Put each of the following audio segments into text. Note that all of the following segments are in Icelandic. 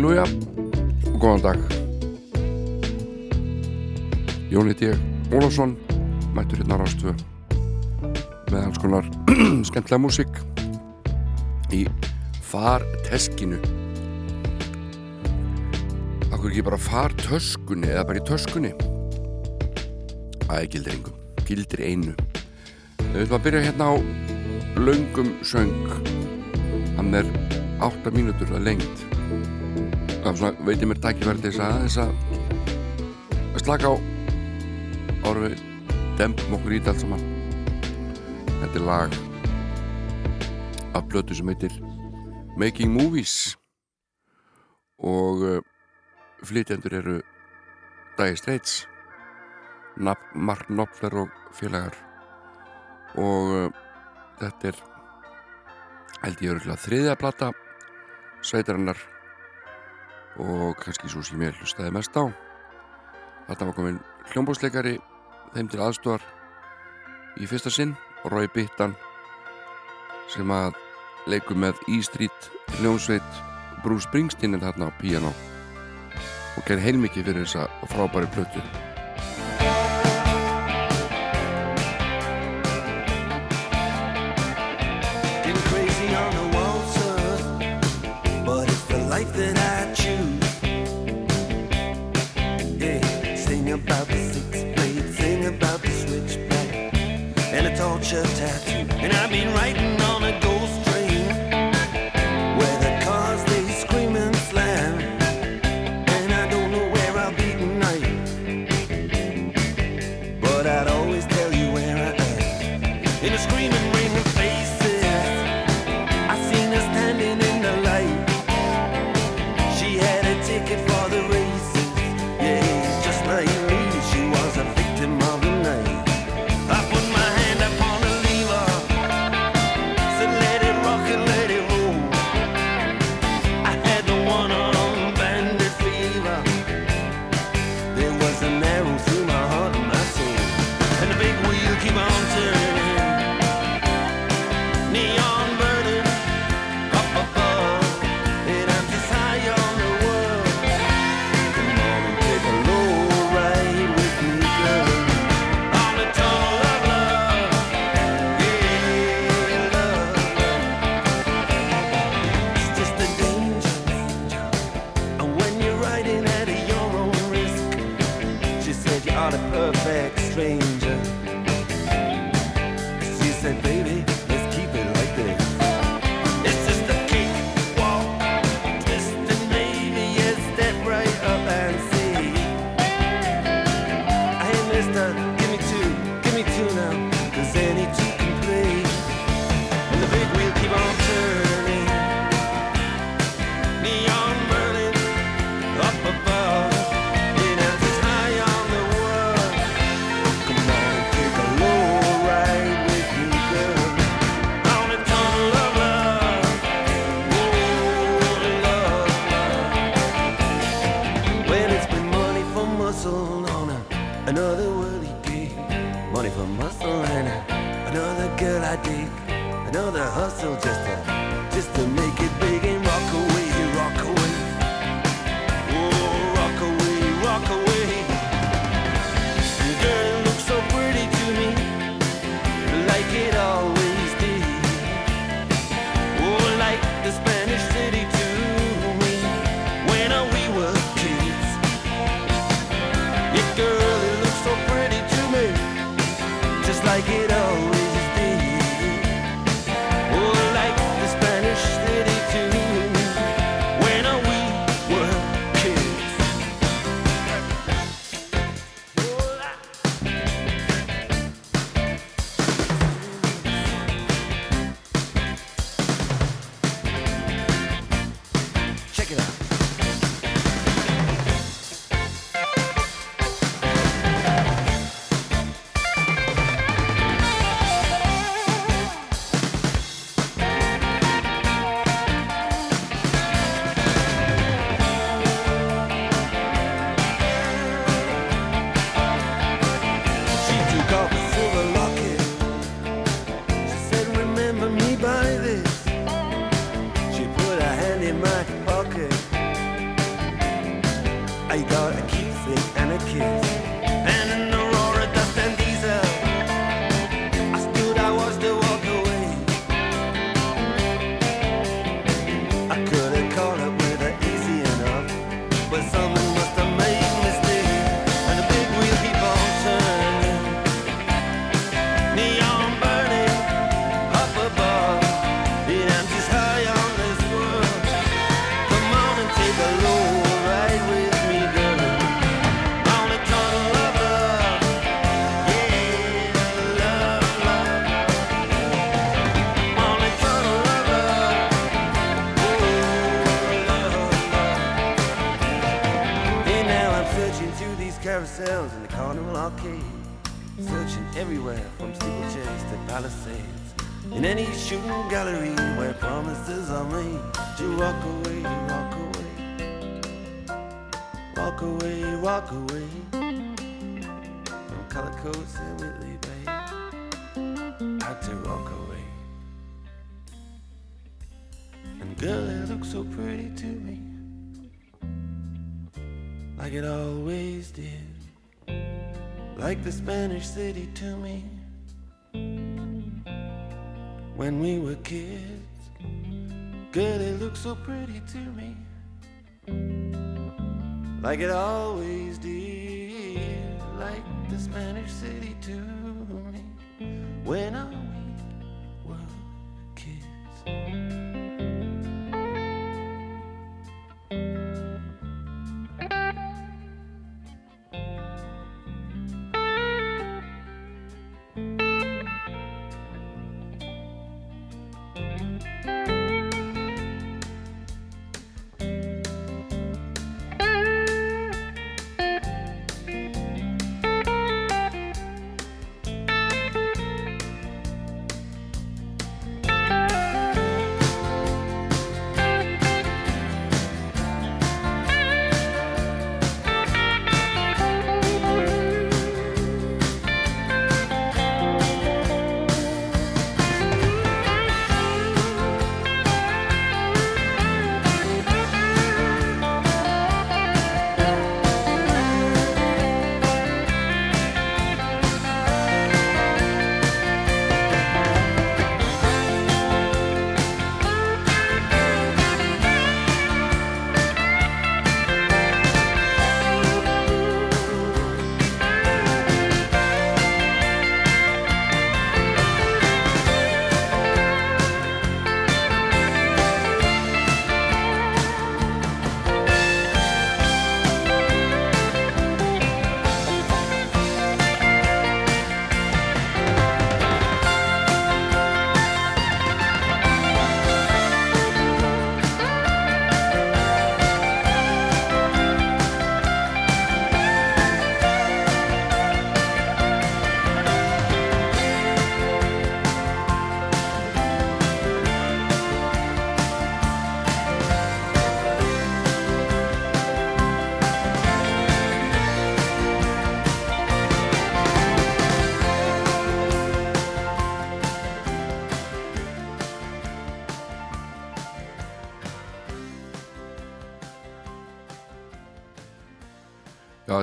Halleluja og góðan dag. Jóni D. Ólafsson mættur hérna rástu með alls konar skemmtilega músík í farteskinu. Akkur ekki bara fartöskunni eða bara í töskunni? Það er gildir engum gildir einu. Við ætlum að byrja hérna á laungum söng. Hann er 8 mínútur að lengt svona veit ég mér takkifæri til þess að slaka á við dempum okkur í þetta allt saman. Þetta er lag af blötu sem heitir Making Movies. Og uh, flytjendur eru Dire Straits Mark Knopfler og félagar. Og uh, þetta er held ég öruglega þriðja plata sveitarinnar og kannski svo sem ég hlustaði mest á. Þetta var komin hljómbósleikari þeim til aðstofar í fyrsta sinn Rói Bittan sem að leiku með E-Street hljómsveit Bruce Springsteen er þarna á piano og ger heilmikið fyrir þessa frábæri plötu And I've been writing go. city to me when we were kids. Girl, it looked so pretty to me, like it always did, like the Spanish city to me when I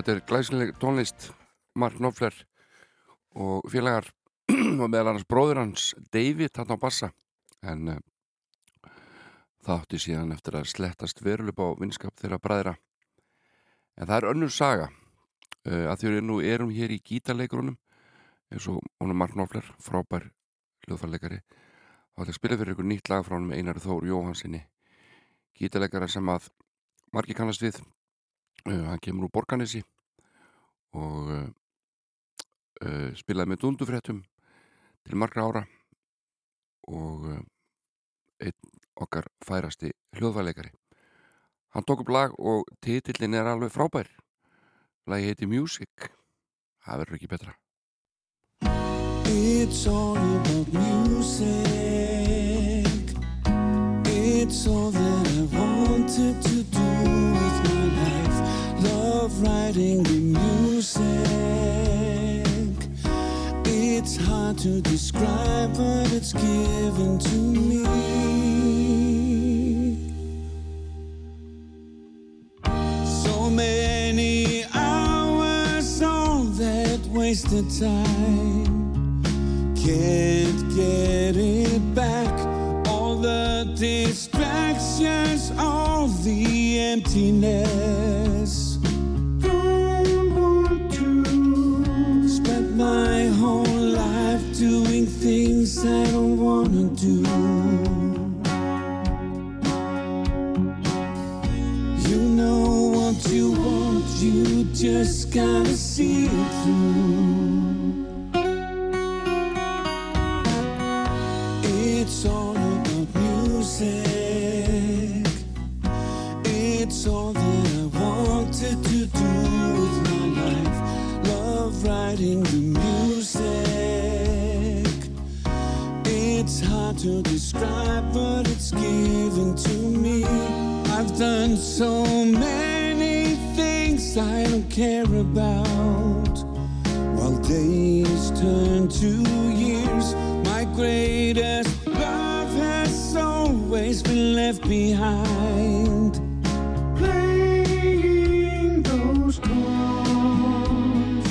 þetta er glæsileg tónlist Mark Knopfler og félagar og meðal annars bróður hans David hann á bassa. En uh, það átti síðan eftir að slettast veruleg á vinskap þeirra bræðra. En það er önnur saga uh, að við nú erum hér í gítarleikurunum eins og hún er Mark Knopfler frábær hljóðfarleikari og þetta spila fyrir ykkur nýtt lag frá hann með Einar Þór Jóhansinni gítarleikara sem að margir kannast við. Uh, hann kemur úr Borganesi og uh, spilaði með dundufréttum til margra ára og uh, einn okkar færasti hljóðvæleikari hann tók upp lag og titillin er alveg frábær. Lagi heiti Music. Það verður ekki betra. It's all about music. It's all that I wanted to writing the music. It's hard to describe, but it's given to me. So many hours, all that wasted time. Can't get it back. All the distractions, all the emptiness. I don't wanna do. You know what you want, you just gotta see it through. It's all to describe, but it's given to me. I've done so many things I don't care about. While days turn to years, my greatest love has always been left behind. Playing those chords,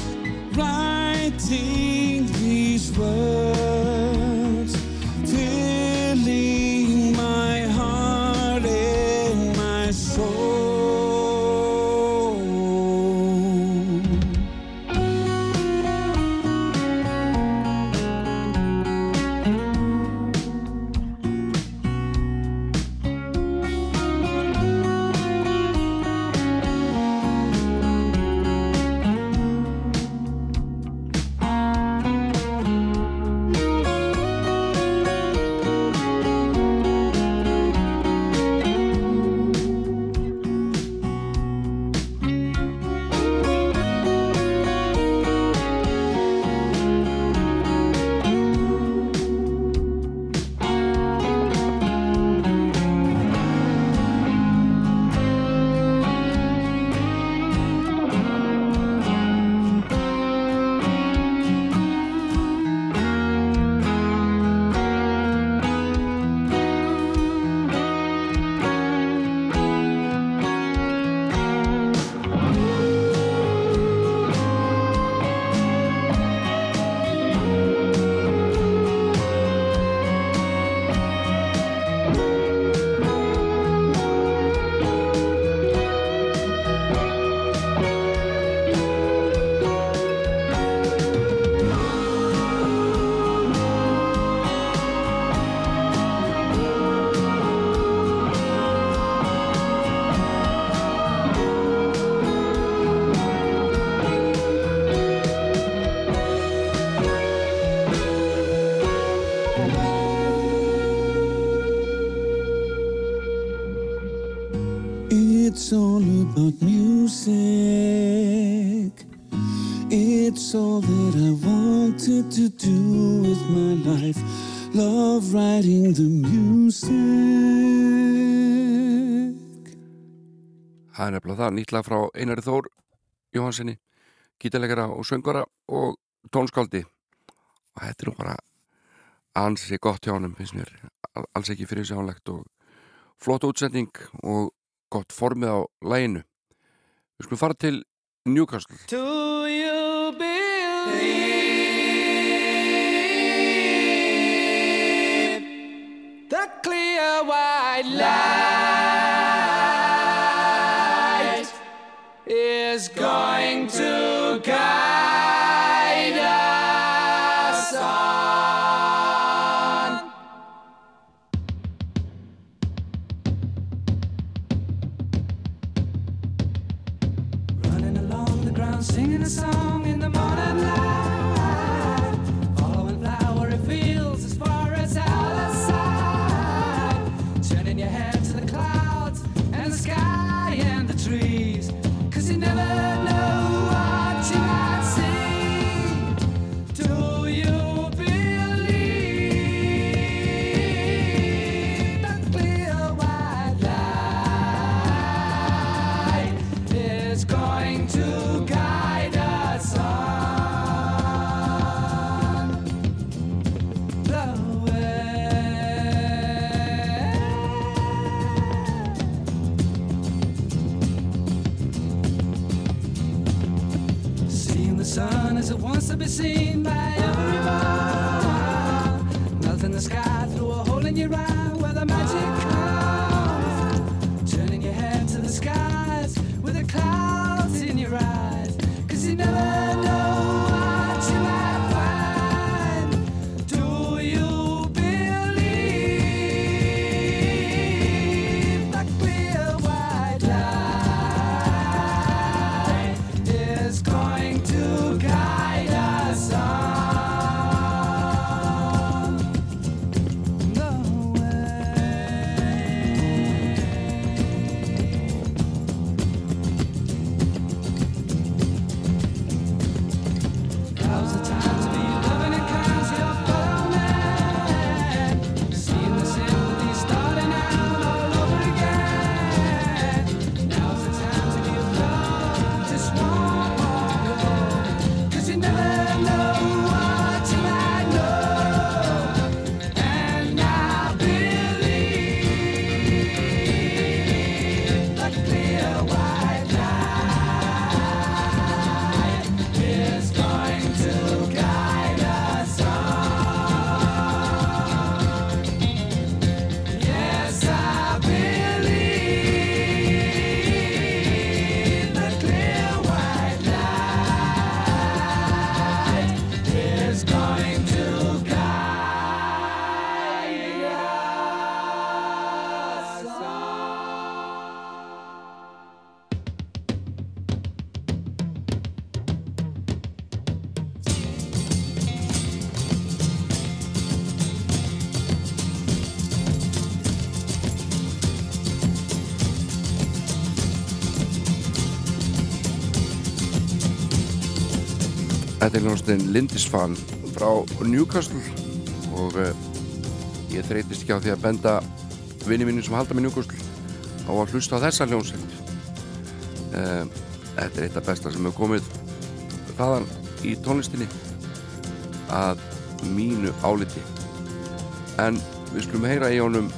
writing these words, heyra það. Nýtla frá Einari Þór Jóhanssoni, gítalegara og söngara og tónskáldi og þetta er nú bara ansi gott hjá hann, finnst mér. Alls ekki fyrir þessu ánlegt og flott útsending og gott formið á læginu við skulum fara til Newcastle. Do you believe the clear white light is going hljómsveitin Lindisfall frá Newcastle. Og uh, ég þreytist ekki á því að benda vinið mínu sem halda með Newcastle á að hlusta á þessa hljómsveit. Uh, Þetta er eitt af besta sem hefur komið þaðan í tónlistinni að mínu áliti. En við skulum heyra í honum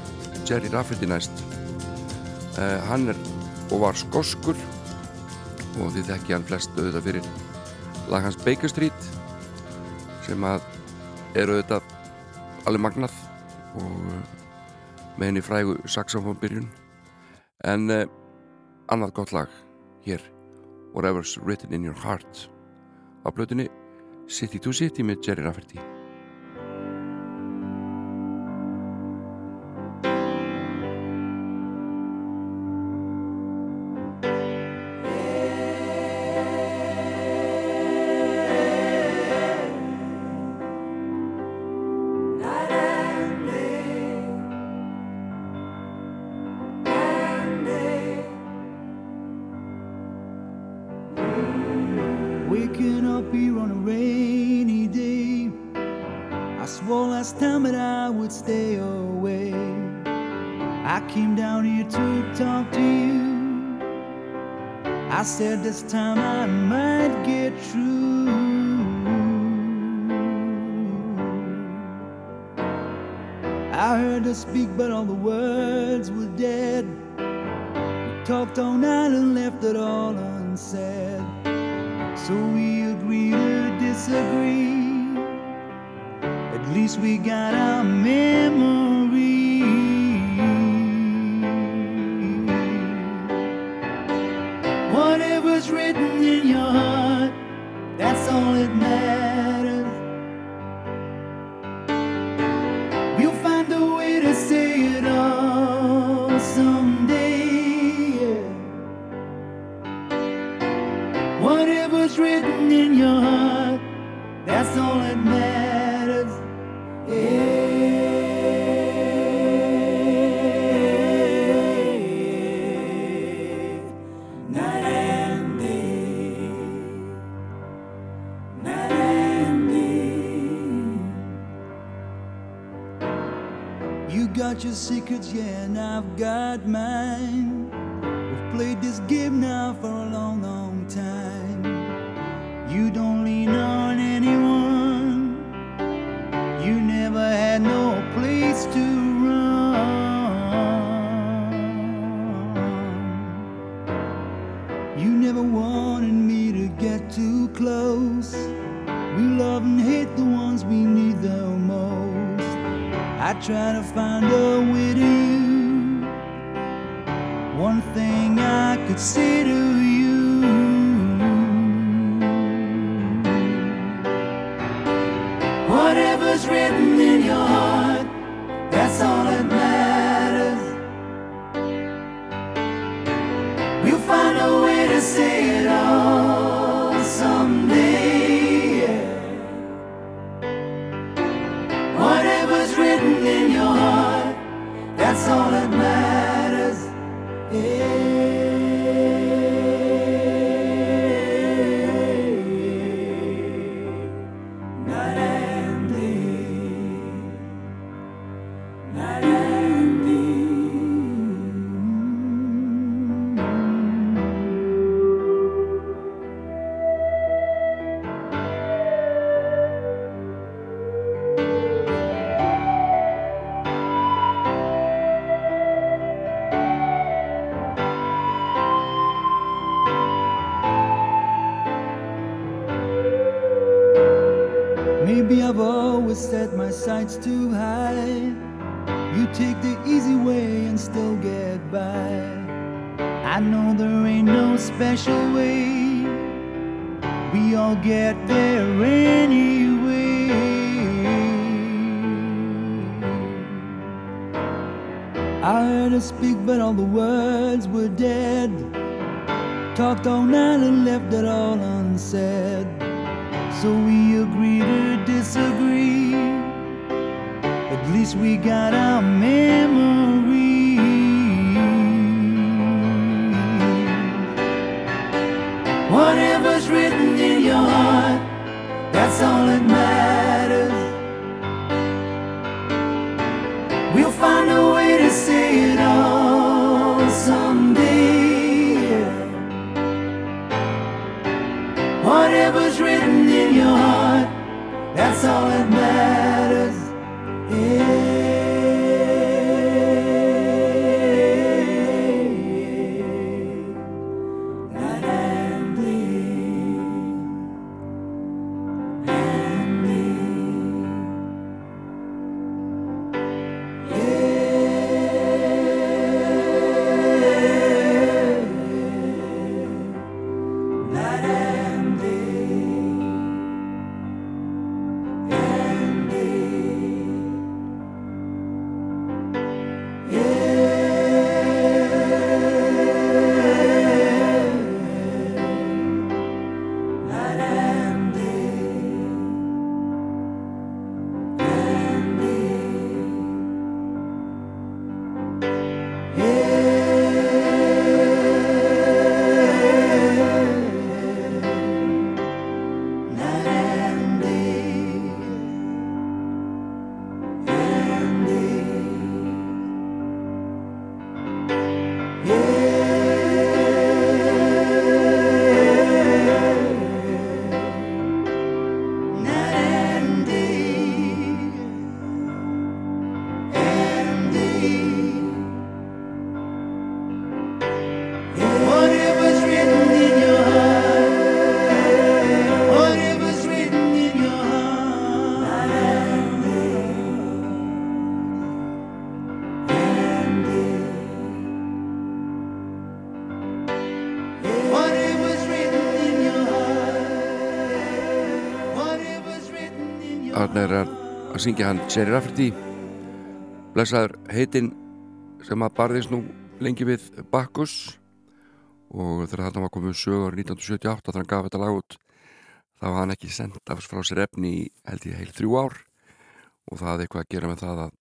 Jerry Rafferty næst. Uh, hann er og var skoskur og þið þekkja hann flest auðvitað fyrir lag hans Baker Street sem að eru þetta alveg magnað og eh, með henni frægu saxofónbyrjun en eh, annað gott lag hér Whatever's Written in Your Heart á blötunni City to City með Jerry Rafferty. secrets, yeah, and I've got mine. sights too high. You take the easy way and still get by. I know there ain't no special way. We all get there anyway. I heard her speak, but all the words were dead. Talked all night and left it all unsaid. So we agree to disagree place we got our memory. Whatever's written in your heart, that's all it matters. Syngja hann Jerry Rafferty. Blessaður heitinn sem að barðist nú lengi við Bakkus. Og þegar þarna var komið sögur 1978 þegar hann gaf þetta lag út þá var hann ekki sendt af frá sér efni í held ég heil þrjú ár. Og það hafði eitthvað að gera með það að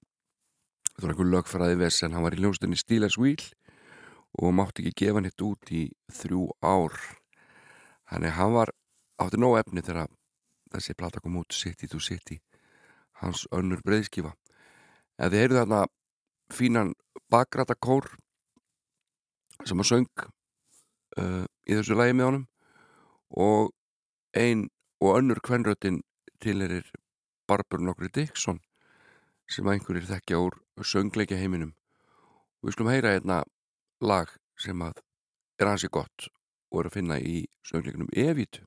þetta var einhver lögfræði vess en hann var í hljómsdunni Steelers Wheel og mátti ekki gefa hann hitt út í þrjú ár. Þannig hann var átti nóg efni þegar þessi plata kom út City to City hans önnur breyðskifa en þið heyrðu þarna fínan bakrætakór sem að söng uh, í þessu lægi með honum og ein og önnur kvenröttin til erir Barbara nokkri Dixon sem einhverjir þekkja úr söngleikja heiminum og við skulum heyra einna lag sem að er hansi gott og er að finna í söngleikunum Evitu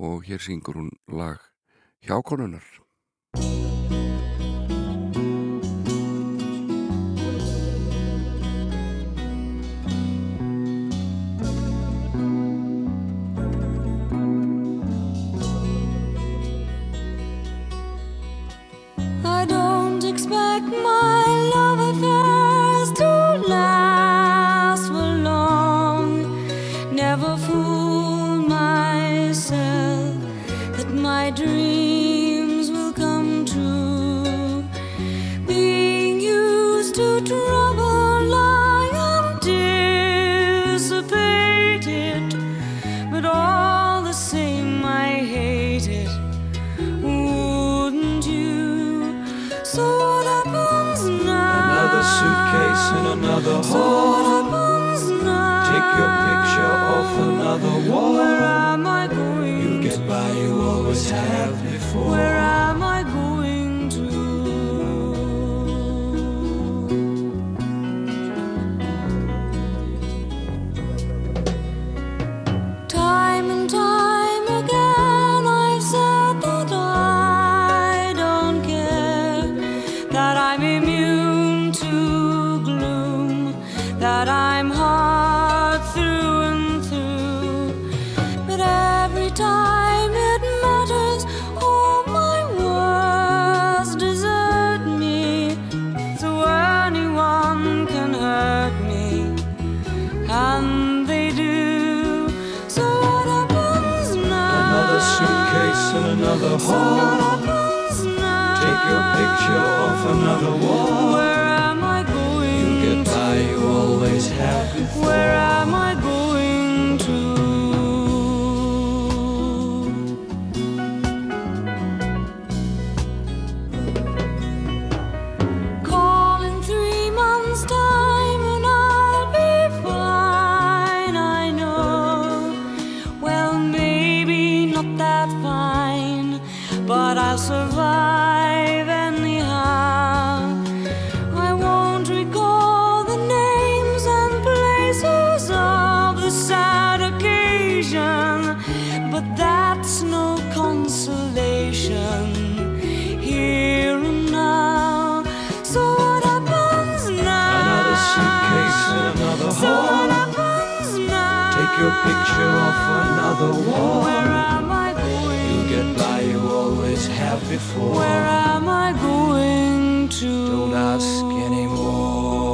og hér syngur hún lag Hjákonunar another So what hall. happens now? Take your picture off another wall. Where am I going? You get by, you always have before. Off another wall. Where am I going? You get by, you always have before. Where am I going to? Don't ask anymore.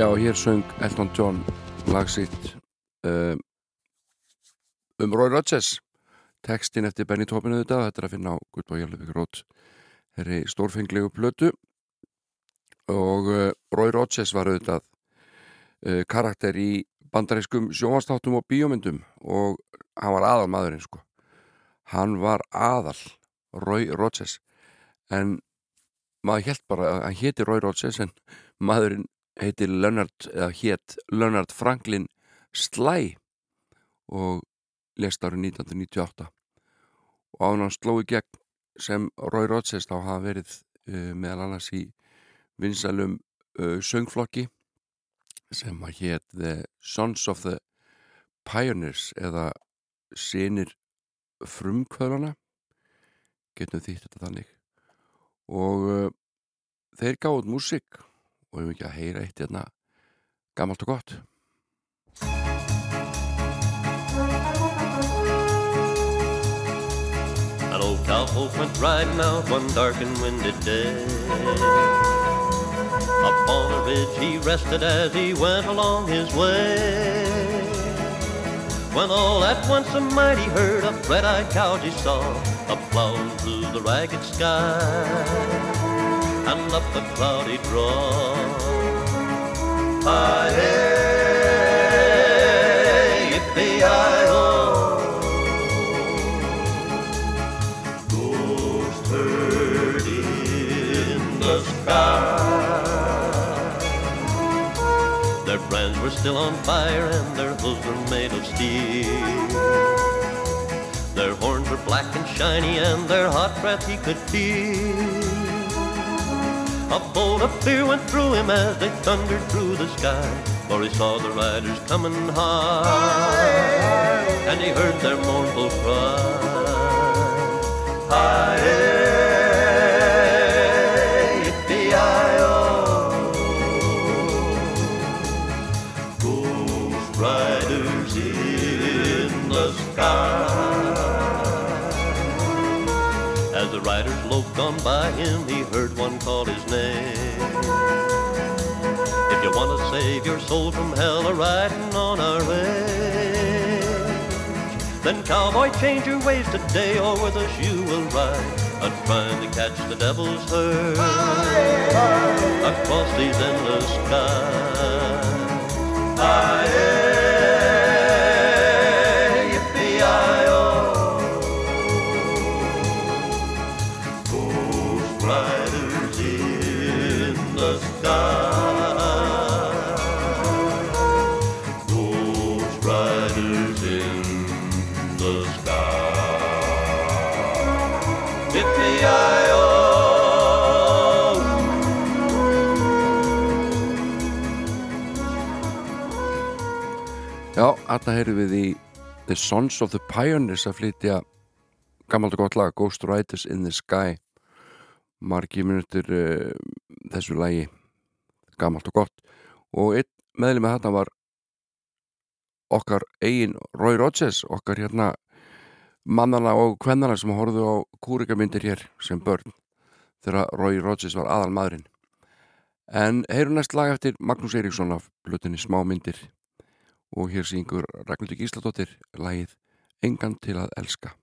Já, hér söng Elton John lag sitt um, um Roy Rodgers textin eftir Benny Topin auðvitað, þetta er að finna á Gutt og Jálfvík Rót þeirri stórfenglegu plötu. Og uh, Roy Rodgers var auðvitað uh, karakter í bandarískum sjónvastáttum og bíómyndum og hann var aðal maðurinn sko. Hann var aðal Roy Rodgers en maður hélt bara að hann héti Roy Rodgers en maðurinn heiti Leonard, eða hétt Leonard Franklin Sly og lest árið 1998 og án hann sló í gegn sem Roy Rodgers þá hafa verið uh, meðal annars í vinsalum uh, söngflokki sem að hétt The Sons of the Pioneers eða sinir frumkvöðlana getum þýtt þetta þannig. Og uh, þeir gáðu út músík og við ekki að heyra eitt hérna gammalt og gott An old cowpoke went riding out one dark and windy day. Up on a ridge he rested as he went along his way. When all at once a mighty herd of red-eyed cows he saw, up plowing through the ragged sky and up the cloudy draw. Hi-hey, yippee-yi-oh. Ghost herd in the sky. Their brands were still on fire and their hooves were made of steel. Their horns were black and shiny and their hot breath he could feel. A bolt of fear went through him as they thundered through the sky, for he saw the riders coming high, and he heard their mournful cry. Hi-hey, on by him, he heard one call his name. If you want to save your soul from hell, a riding on our way. Then cowboy, change your ways today, or with us you will ride. I'm trying to catch the devil's herd across these endless skies. Hi-hey, Já, þarna heyrðum við í The Sons of the Pioneers að flytja gammalt og gott lag Ghost Riders in the Sky. Margi minutur uh, þessu lagi gammalt og gott. Og einn meðlum með þetta var okkar eigin Roy Rogers okkar hérna mannana og kvennana sem horfðu á kúrikamindir hér sem börn þegar Roy Rogers var aðal maðurinn en heyru næst lag eftir Magnús Eiríksson af blutinni Smá myndir og hér syngur Ragnhildur Gísladóttir lagið Engan til að elska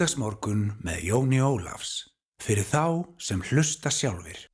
Sunnudagsmorgun með Jóni Ólafs fyrir þá sem hlusta sjálfir.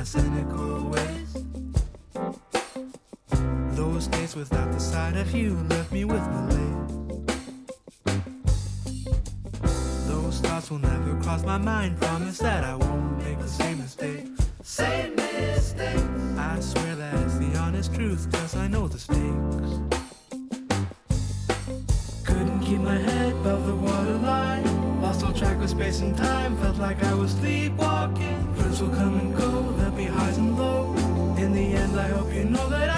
My cynical ways. Those days without the sight of you left me with malaise. Those thoughts will never cross my mind. Promise that I won't make the same mistake. Same mistake. I swear that's the honest truth, cause I know the stakes. Couldn't keep my head above the waterline. Lost all track of space and time. Felt like I was sleepwalking. Friends will come and go, be highs and lows. In the end, I hope you know that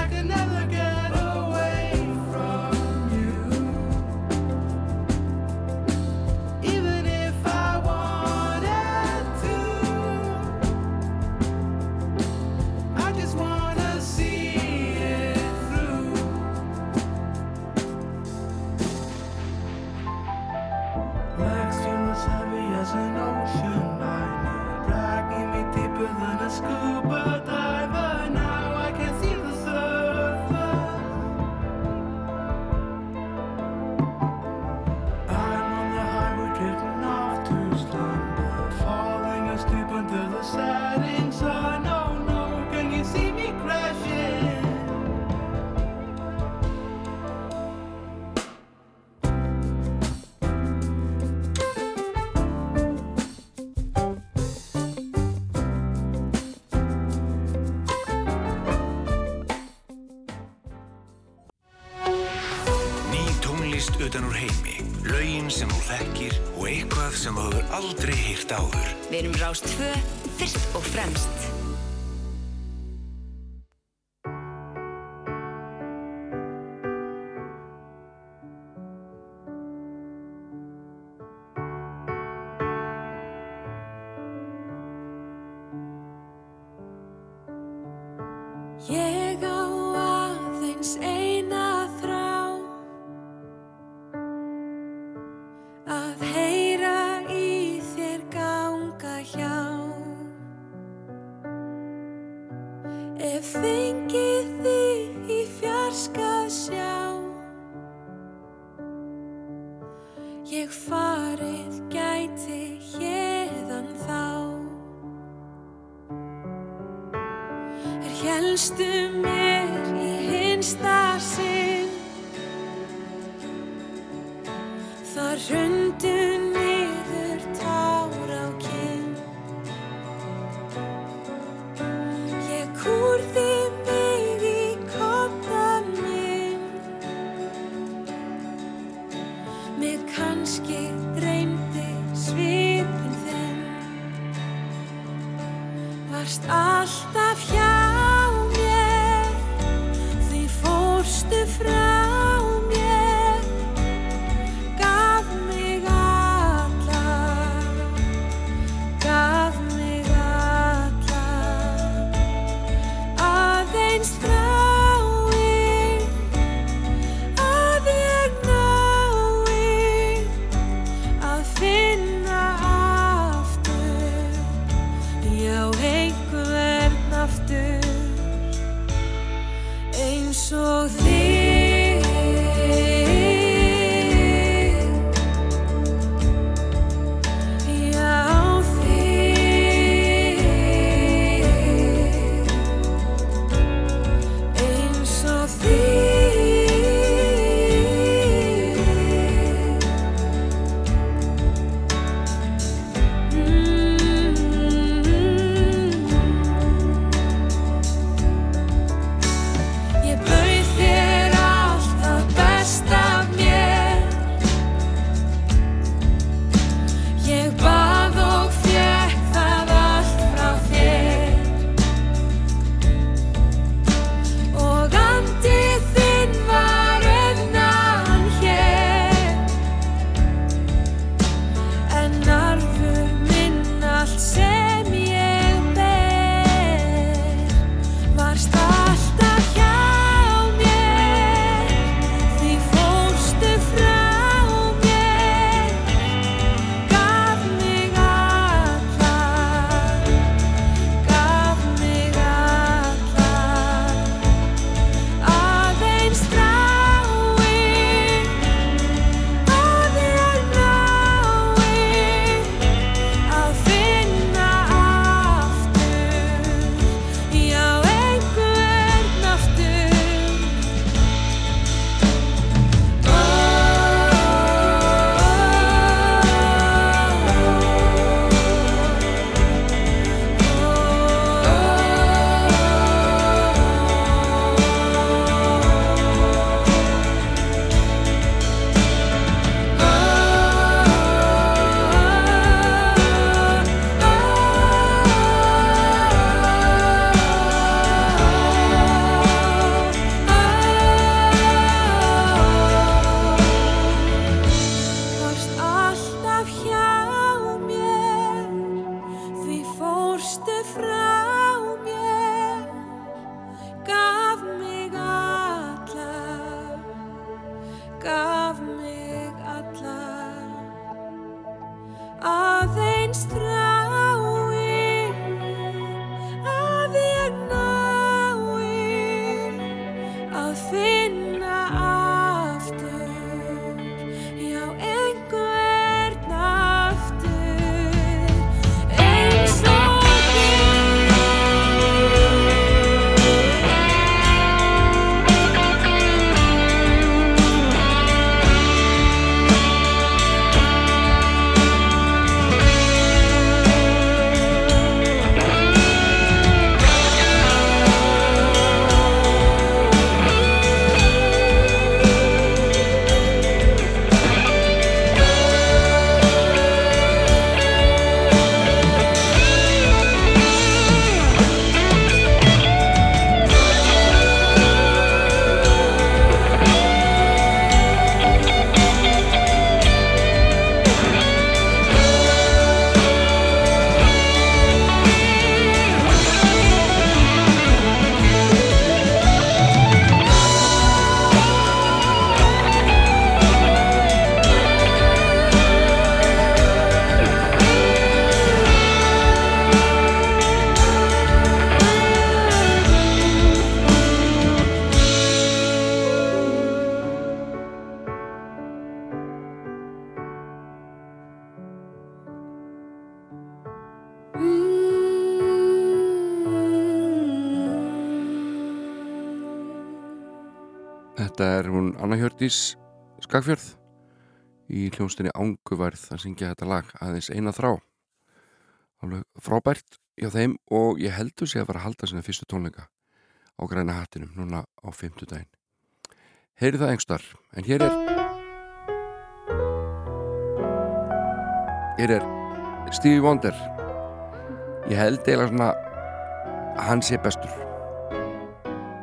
Rást 2, Þetta er hún Anna Hjördís Skagfjörð. Í hljónstinni Ánguvarð að syngja þetta lag aðeins eina þrá. Frábært hjá þeim og ég heldur sig að fara að halda sinna fyrstu tónleika á græna hattinum núna á fimmtudaginn. Heyri það engstar en hér er hér er Stevie Wonder. Ég held eiginlega svona að hann sé bestur.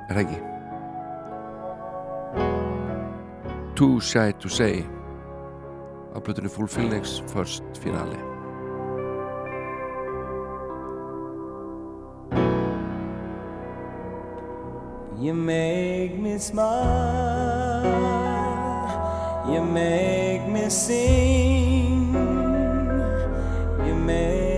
Er það ekki? Too Shy to Say á blötunni Full Feelings First Finale You make me smile. You make me sing. You make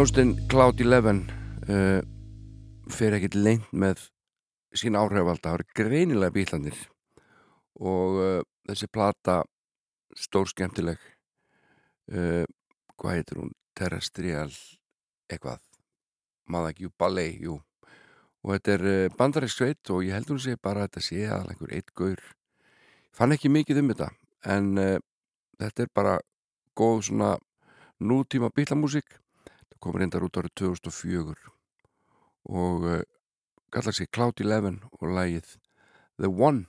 Hljóstinn Cloud 11 uh, fyrir ekkert lengt með sín áhrifvalda, það eru greinilega bílanir og uh, þessi plata stór skemmtileg uh, hvað heitir hún? Terrestrial eitthvað. Maður ekki, jú, ballet, jú. Og þetta er eh, bandaræksveit og ég held hún sé bara að þetta sé að einhver eitt gaur. Fann ekki mikið um þetta en þetta er bara góð svona nútíma bílamúsík kom reyndar út árið 2004 og uh, kallar sig Cloud Eleven og lægið The One.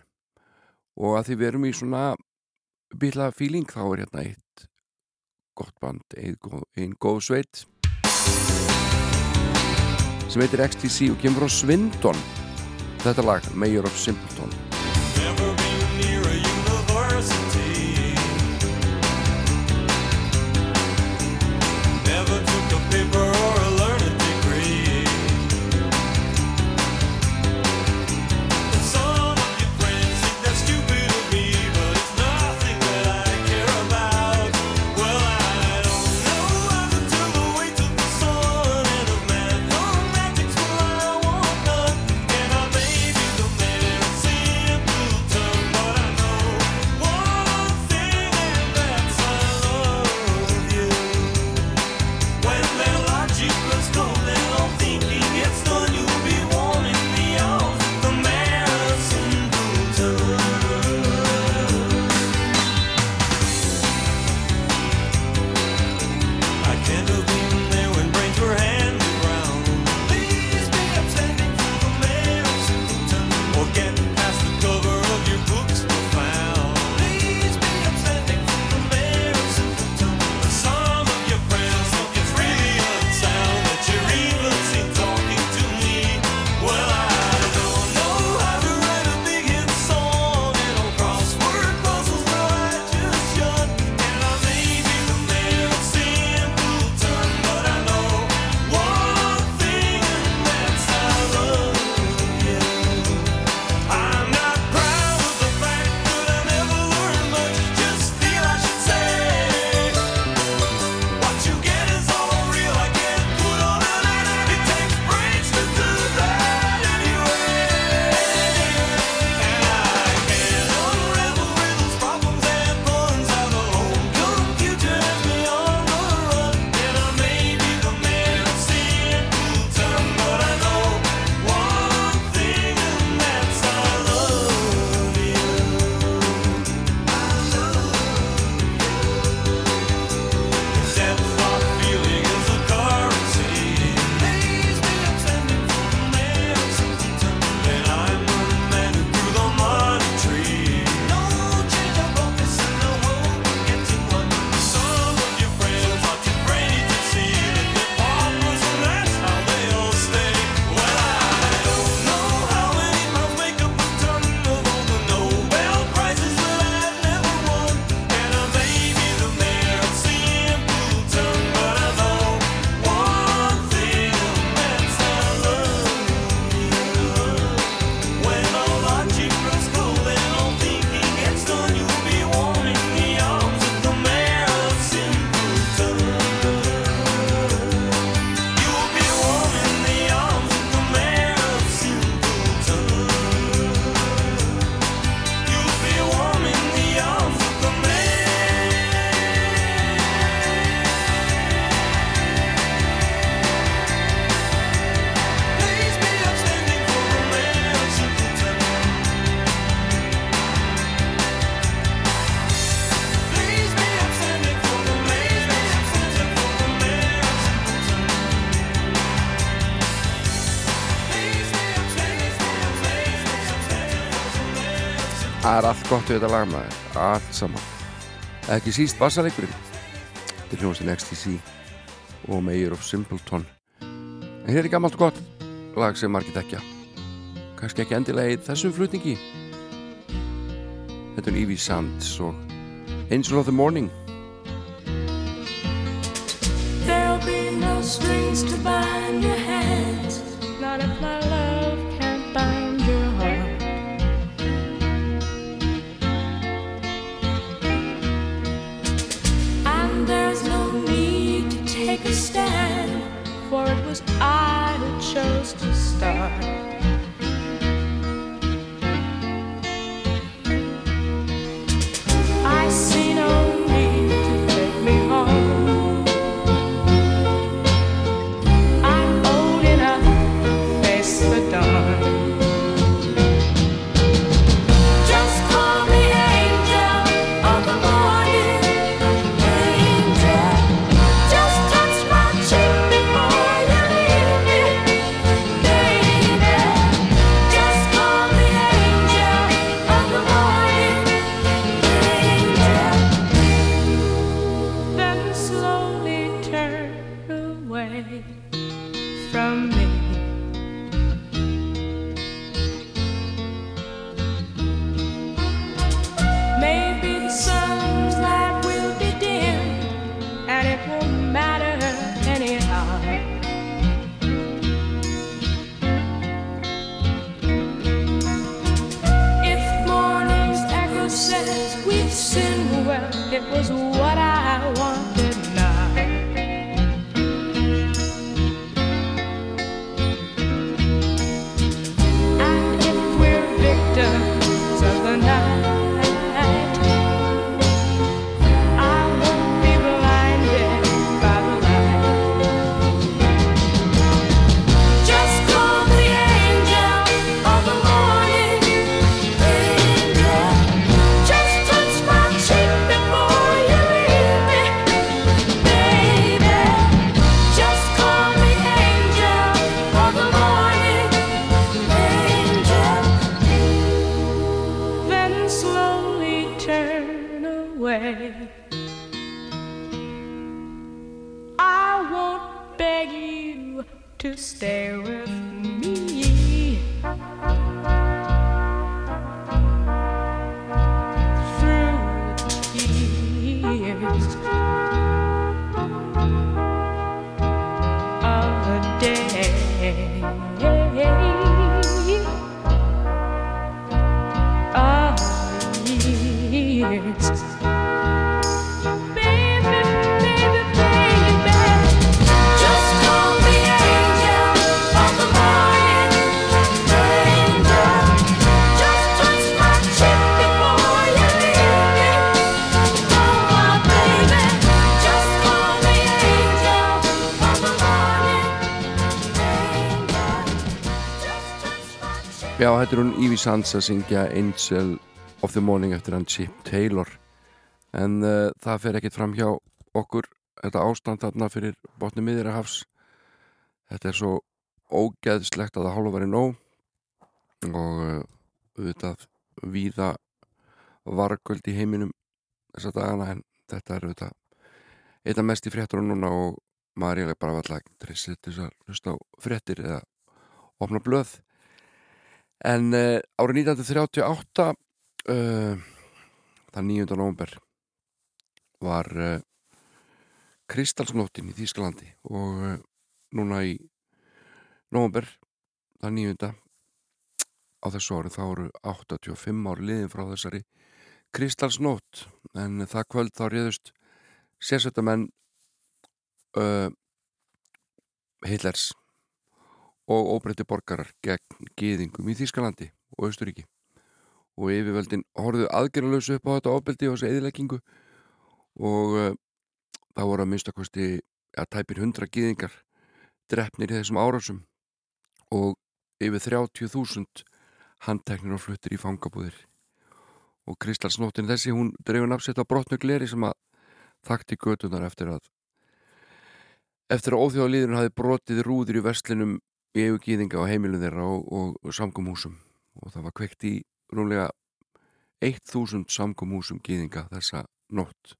Og að því við erum í svona bíla fíling þá er hérna eitt gott band, einn góð, ein góð sveit. Sem heitir XTC og kemur á Svindon þetta lag, Mayor of Simpleton. Never been near a university. er allt gott við þetta lagmaður, allt saman. Ekki síst bassalegurinn þetta er hljómsinn XTC og Mayor of Simpleton. En hér er gammalt og gott lag sem margir tekja kannski ekki endilega í þessum flutningi. Þetta er Yvi Sands og Angel of the Morning. Já, þetta er hún Ivy Sands að syngja Angel of the Morning eftir hann Chip Taylor. En uh, það fer ekkit fram hjá okkur þetta ástand þarna fyrir botni miðirahafs þetta er svo ógeðslegt að það hálfa verið nóg. Og uh, auðvitað víða vargöld í heiminum þessa dagana en þetta er auðvitað eitthvað mest í fréttur núna og maður er eiginlega bara alltaf trissið til þess að hlusta á fréttir eða opna blöð En uh, árið 1938, uh, það 9. november, var uh, Kristalsnóttin í Þýskalandi og uh, núna í november, það 9. á þessu ári, þá eru 85 ári liðin frá þessari Kristalsnótt, en það kvöld þá réðust sérsveitamenn uh, Hitlers og óbreytti borgarar gegn gýðingum í Þýskalandi og Austuríki og yfirvöldin horfðu aðgerðalösu upp á þetta ofbeldi og þessu eðileggingu og uh, það voru að minnstakosti að tæpir hundra gýðingar drefnir í þessum árásum og yfir 30.000 handteknir og fluttir í fangabúðir. Og Kristalsnóttin þessi hún dreifur nafnsett á brotnu gleri sem að þakti götunar eftir að eftir að óþjóðalíðurinn hafi brotið rúður í verslinum í eigu gýðinga á heimilum þeirra og, og, og samgumhúsum og það var kveikt í rúnlega 1000 samgumhúsum gýðinga þessa nótt.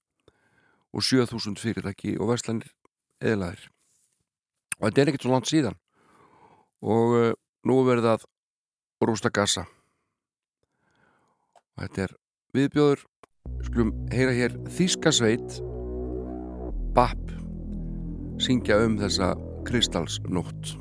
Og 7000 fyrirtæki og verslanir eðlaðir og þetta er ekkert svo langt síðan. Og uh, nú verða að rústa gassa og þetta er viðbjóður. Skulum heyra hér Þískasveit BAP syngja um þessa kristalsnótt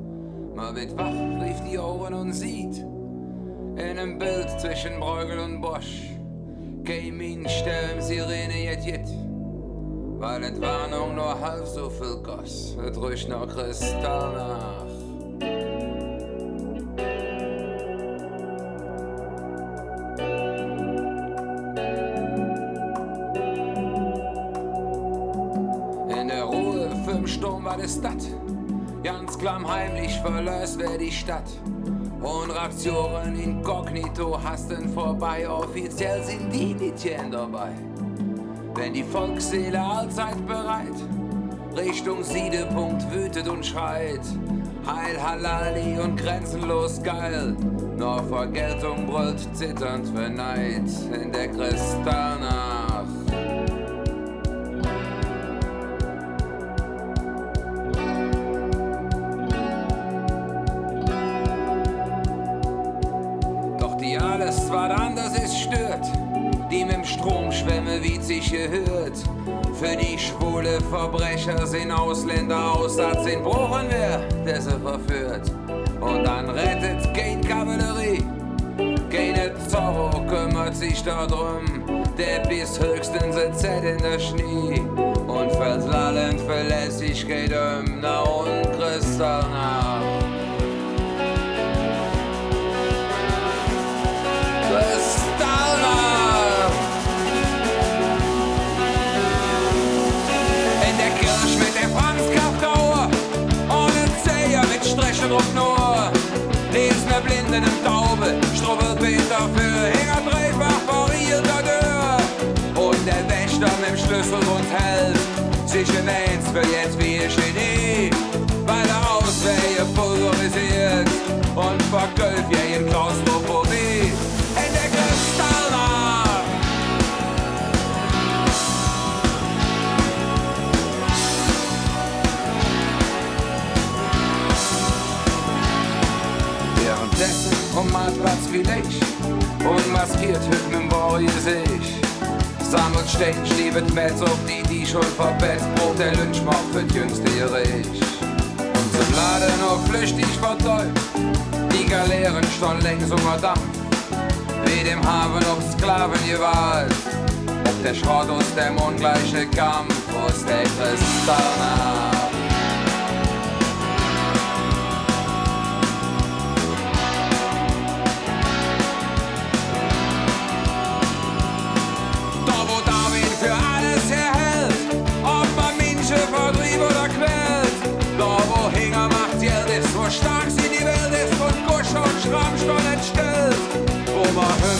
Man wird wach, rief die Ohren und sieht, in einem Bild zwischen Bruegel und Bosch, der im Sirene jet jet. Weil Entwarnung nur halb so viel goss, es riecht noch Kristall nach. In der Ruhe fürm Sturm war das Stadt. Ganz klamm heimlich verlöst wer die Stadt. Und Reaktionen inkognito hasten vorbei. Offiziell sind die Nitien dabei. Wenn die Volksseele allzeit bereit Richtung Siedepunkt wütet und schreit. Heil Halali und grenzenlos geil. Nur Vergeltung brüllt zitternd für Neid in der Kristallnacht. Sind Ausländer Aussatz in Bruchen wer, der sie verführt. Und dann rettet kein Kavallerie. Keine Zorro kümmert sich darum, der bis höchstens ein in der Schnee und verlallend Verlässlichkeit um na und Kristallnacht. Strechendruck nur. Lesen wir Blinden im Taube, strubbelt Peter für Hänger dreifach variierter Tür. Und der Wächter mit dem Schlüssel und hält sich in eins für jetzt wie Genie. Weil er Auswege pulverisiert und vergölft ja in Klaustrophobie. Um Marktplatz wie ich und maskiert hüpfen im Warrior sich. Sammelt Stein, stiebet Metz auf die, die schon verbetzt, Brot der Lynchmob für jüngste Rich. Und zum Laden noch flüchtig vertäubt, die Galeeren schon längs unter Dampf. Wie dem Hafen ob Sklaven gewalt, ob der Schrott aus dem ungleiche Kampf, aus der Kristallnacht.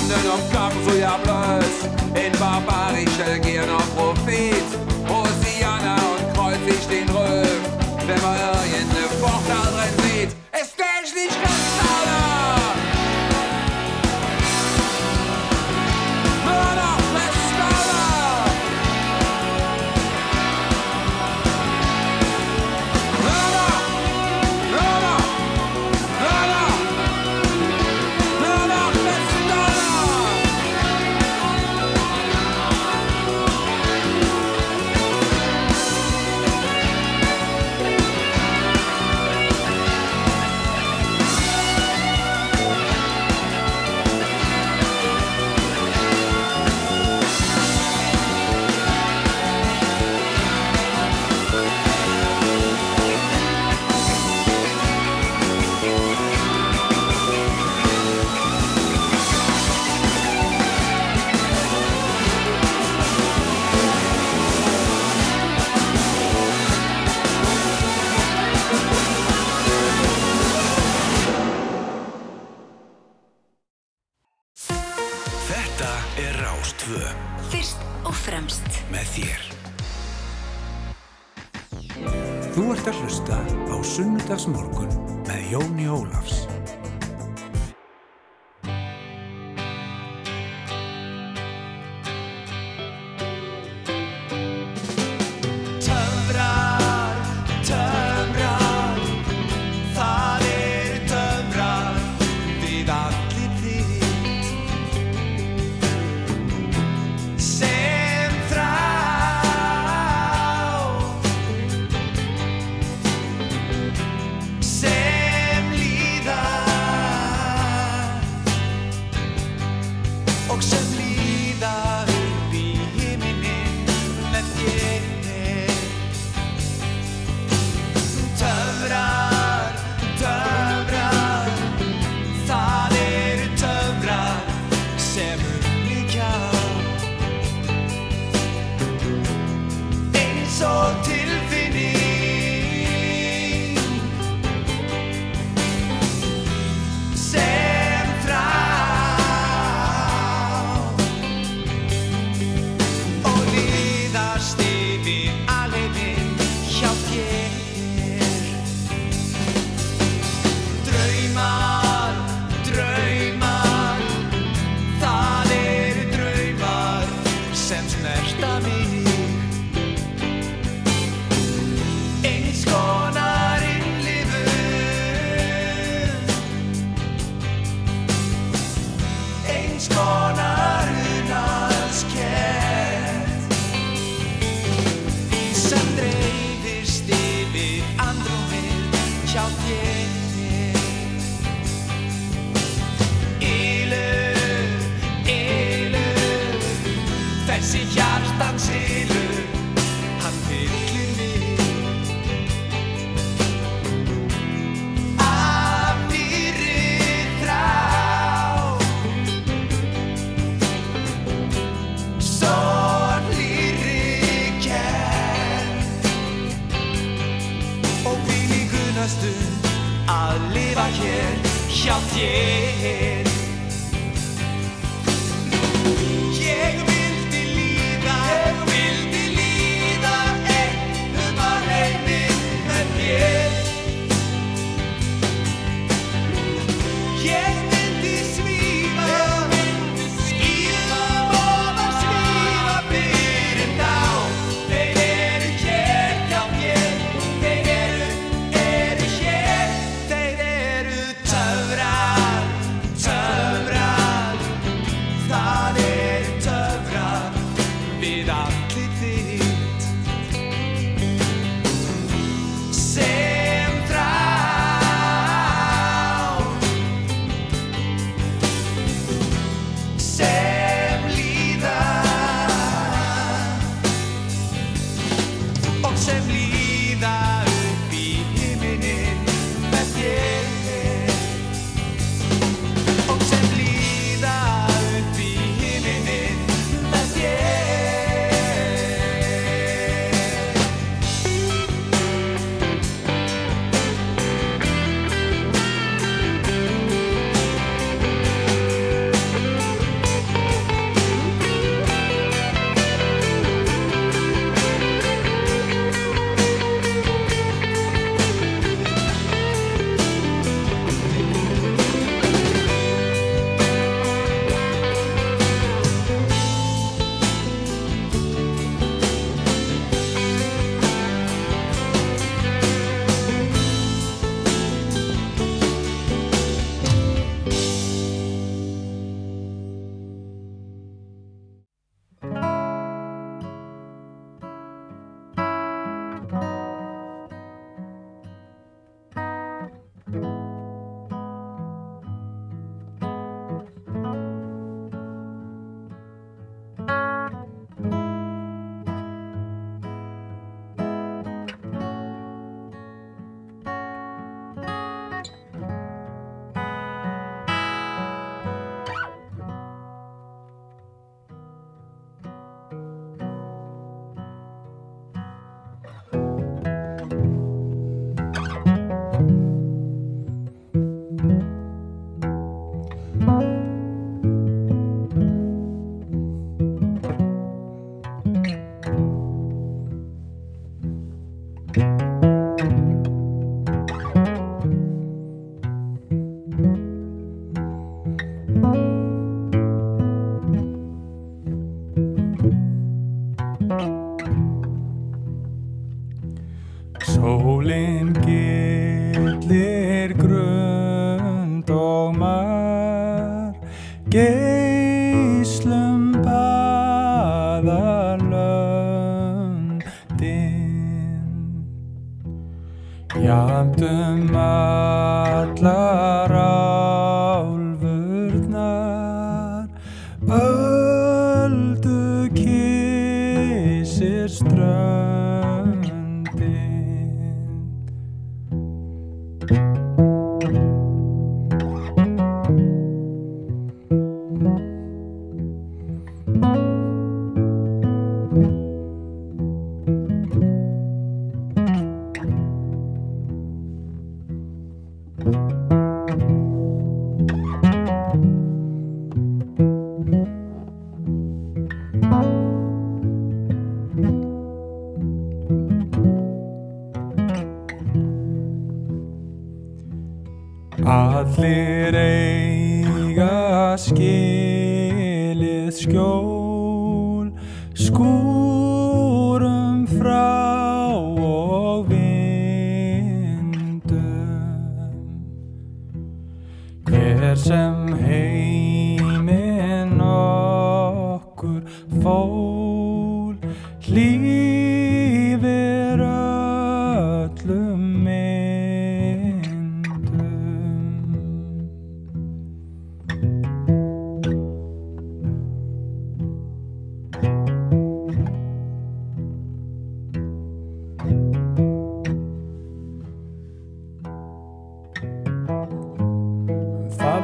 Landen op kap zo ja blöd. In barbarische Gier noch Profit. Hosiana und kreuz ich den Röhm. Wenn man irgendeine Vorteil rennt,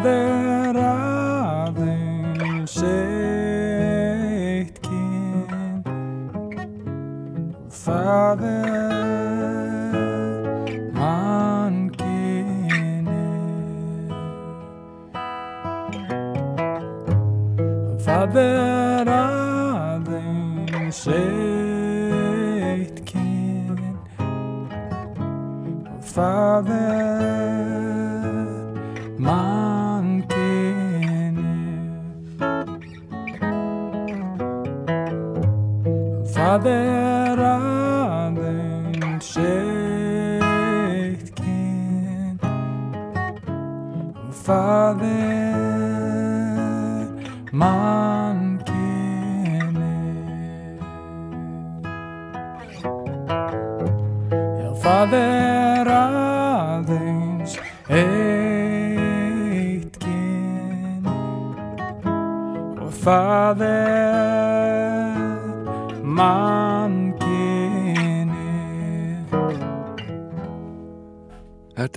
Radhe, Radhe, Shri The.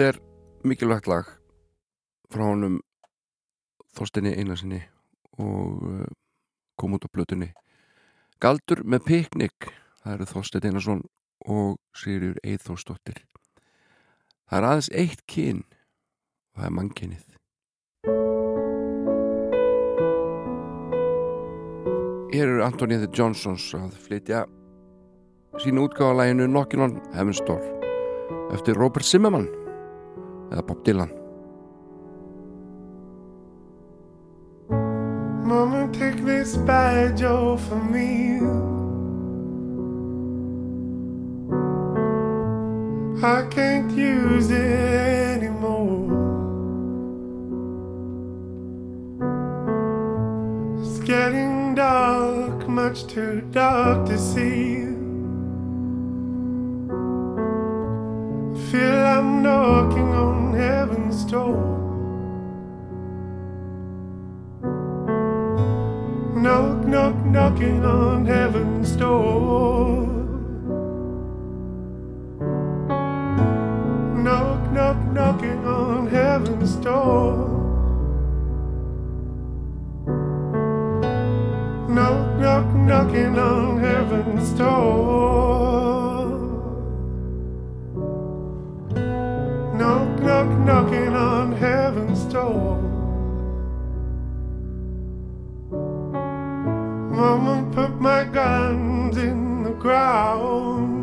Þetta er mikilvægt lag frá honum Þorstinni Einarsinni og uh, kom út á blötunni Galdur með piknik það eru Þorsteinn Einarsson og Sigurður Eithórsdóttir Það er aðeins eitt kyn og það er mannkynið. Hér eru Anthony the Johnsons að flytja sínu útgáfalæginu Knockin' on Heaven's Door eftir Robert Zimmerman eða Bob Dylan Mama, take this badge off of me. I can't use it anymore. It's getting dark, much too dark to see. Feel I'm knocking on heaven's door. Knock, knock, knocking on heaven's door. Knock, knock, knocking on heaven's door. Knock, knock, knocking on heaven's door. Knocking on heaven's door. Mama put my guns in the ground.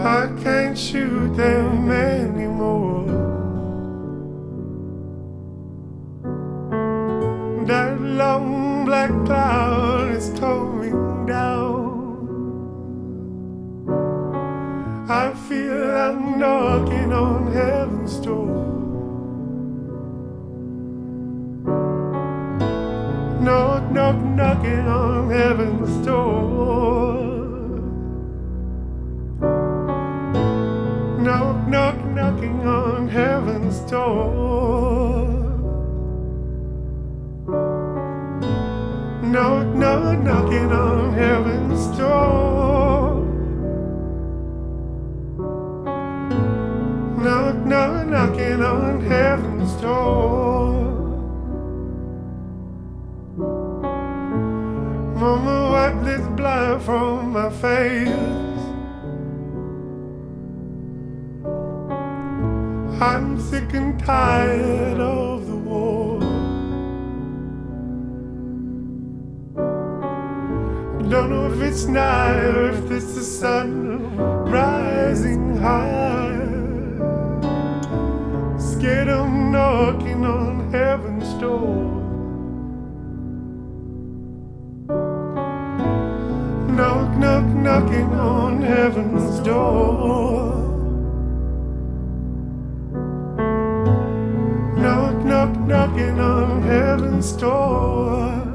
I can't shoot them anymore. That long black cloud is coming down. I'm knocking on heaven's door. Knock, knock, knocking on heaven's door. Knock, knock, knocking on heaven's door. Knock, knock, knocking on heaven's door. Heaven's door. Mama, wipe this blood from my face. I'm sick and tired of the war. Don't know if it's night or if it's the sun rising high. Scared I'm knocking on heaven's door. Knock, knock, knocking on heaven's door. Knock, knock, knocking on heaven's door.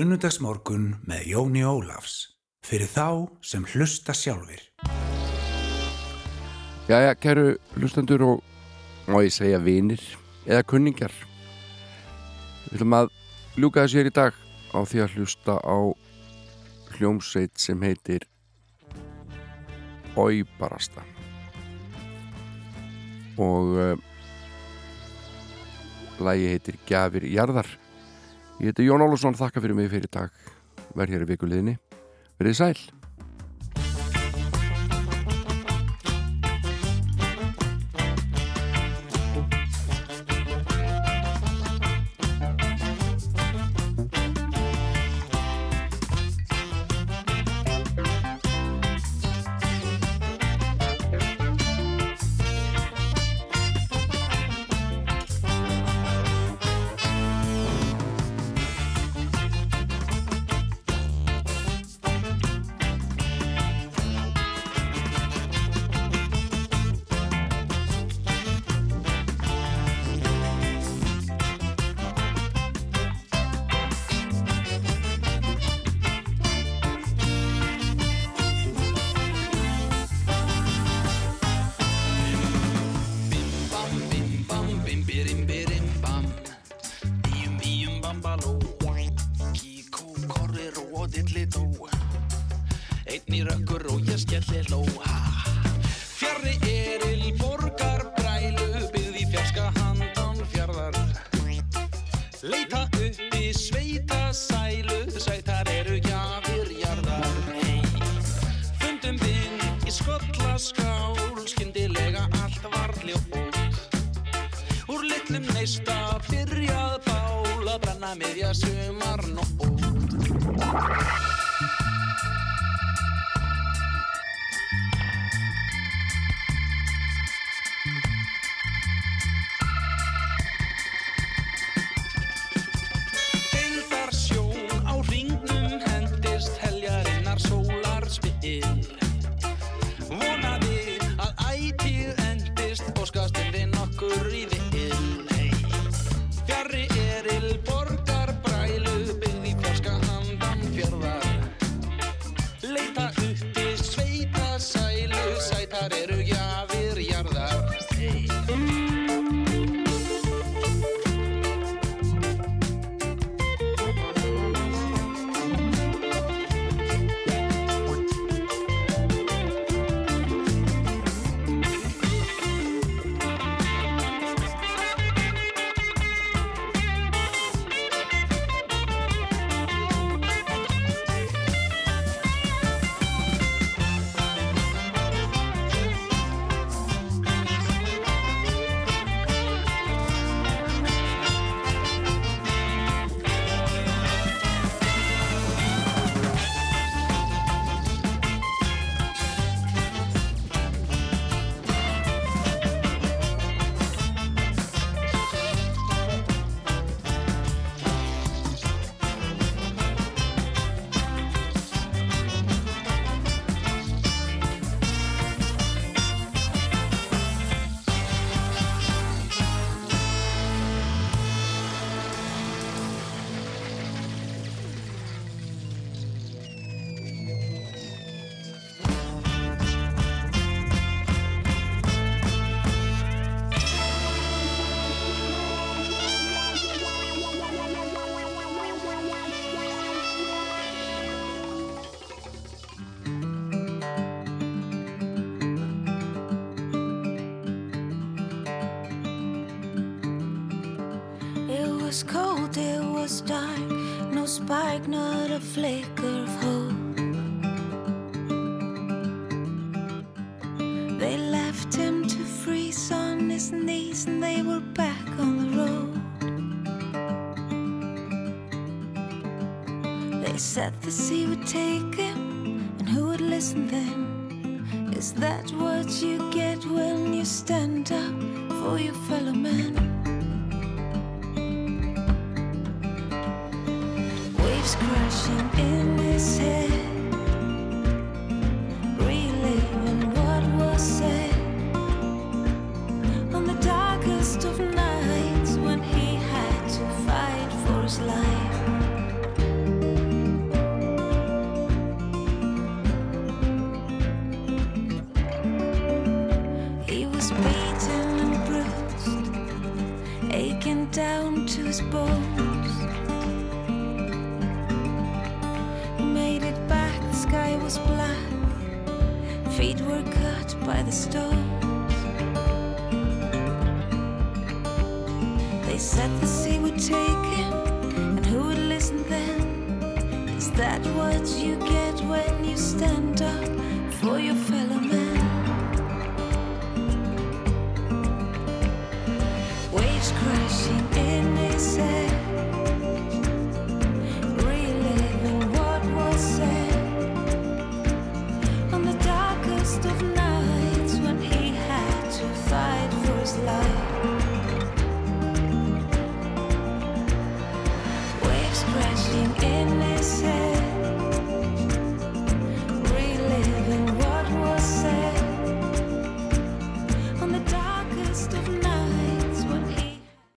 Sunnudagsmorgun með Jóni Ólafs fyrir þá sem hlusta sjálfur. Jæja, kæru hlustandur og má ég segja vinir eða kunningar. Við viljum að ljúka þessu hér í dag á því að hlusta á hljómsveit sem heitir Óibarasta og eh, uh, lægi heitir Gjafir Jarðar Ég heiti Jón Ólusson, þakka fyrir mig fyrir dag. Verð hér í viku liðni. Verðið sæl. fantasy would take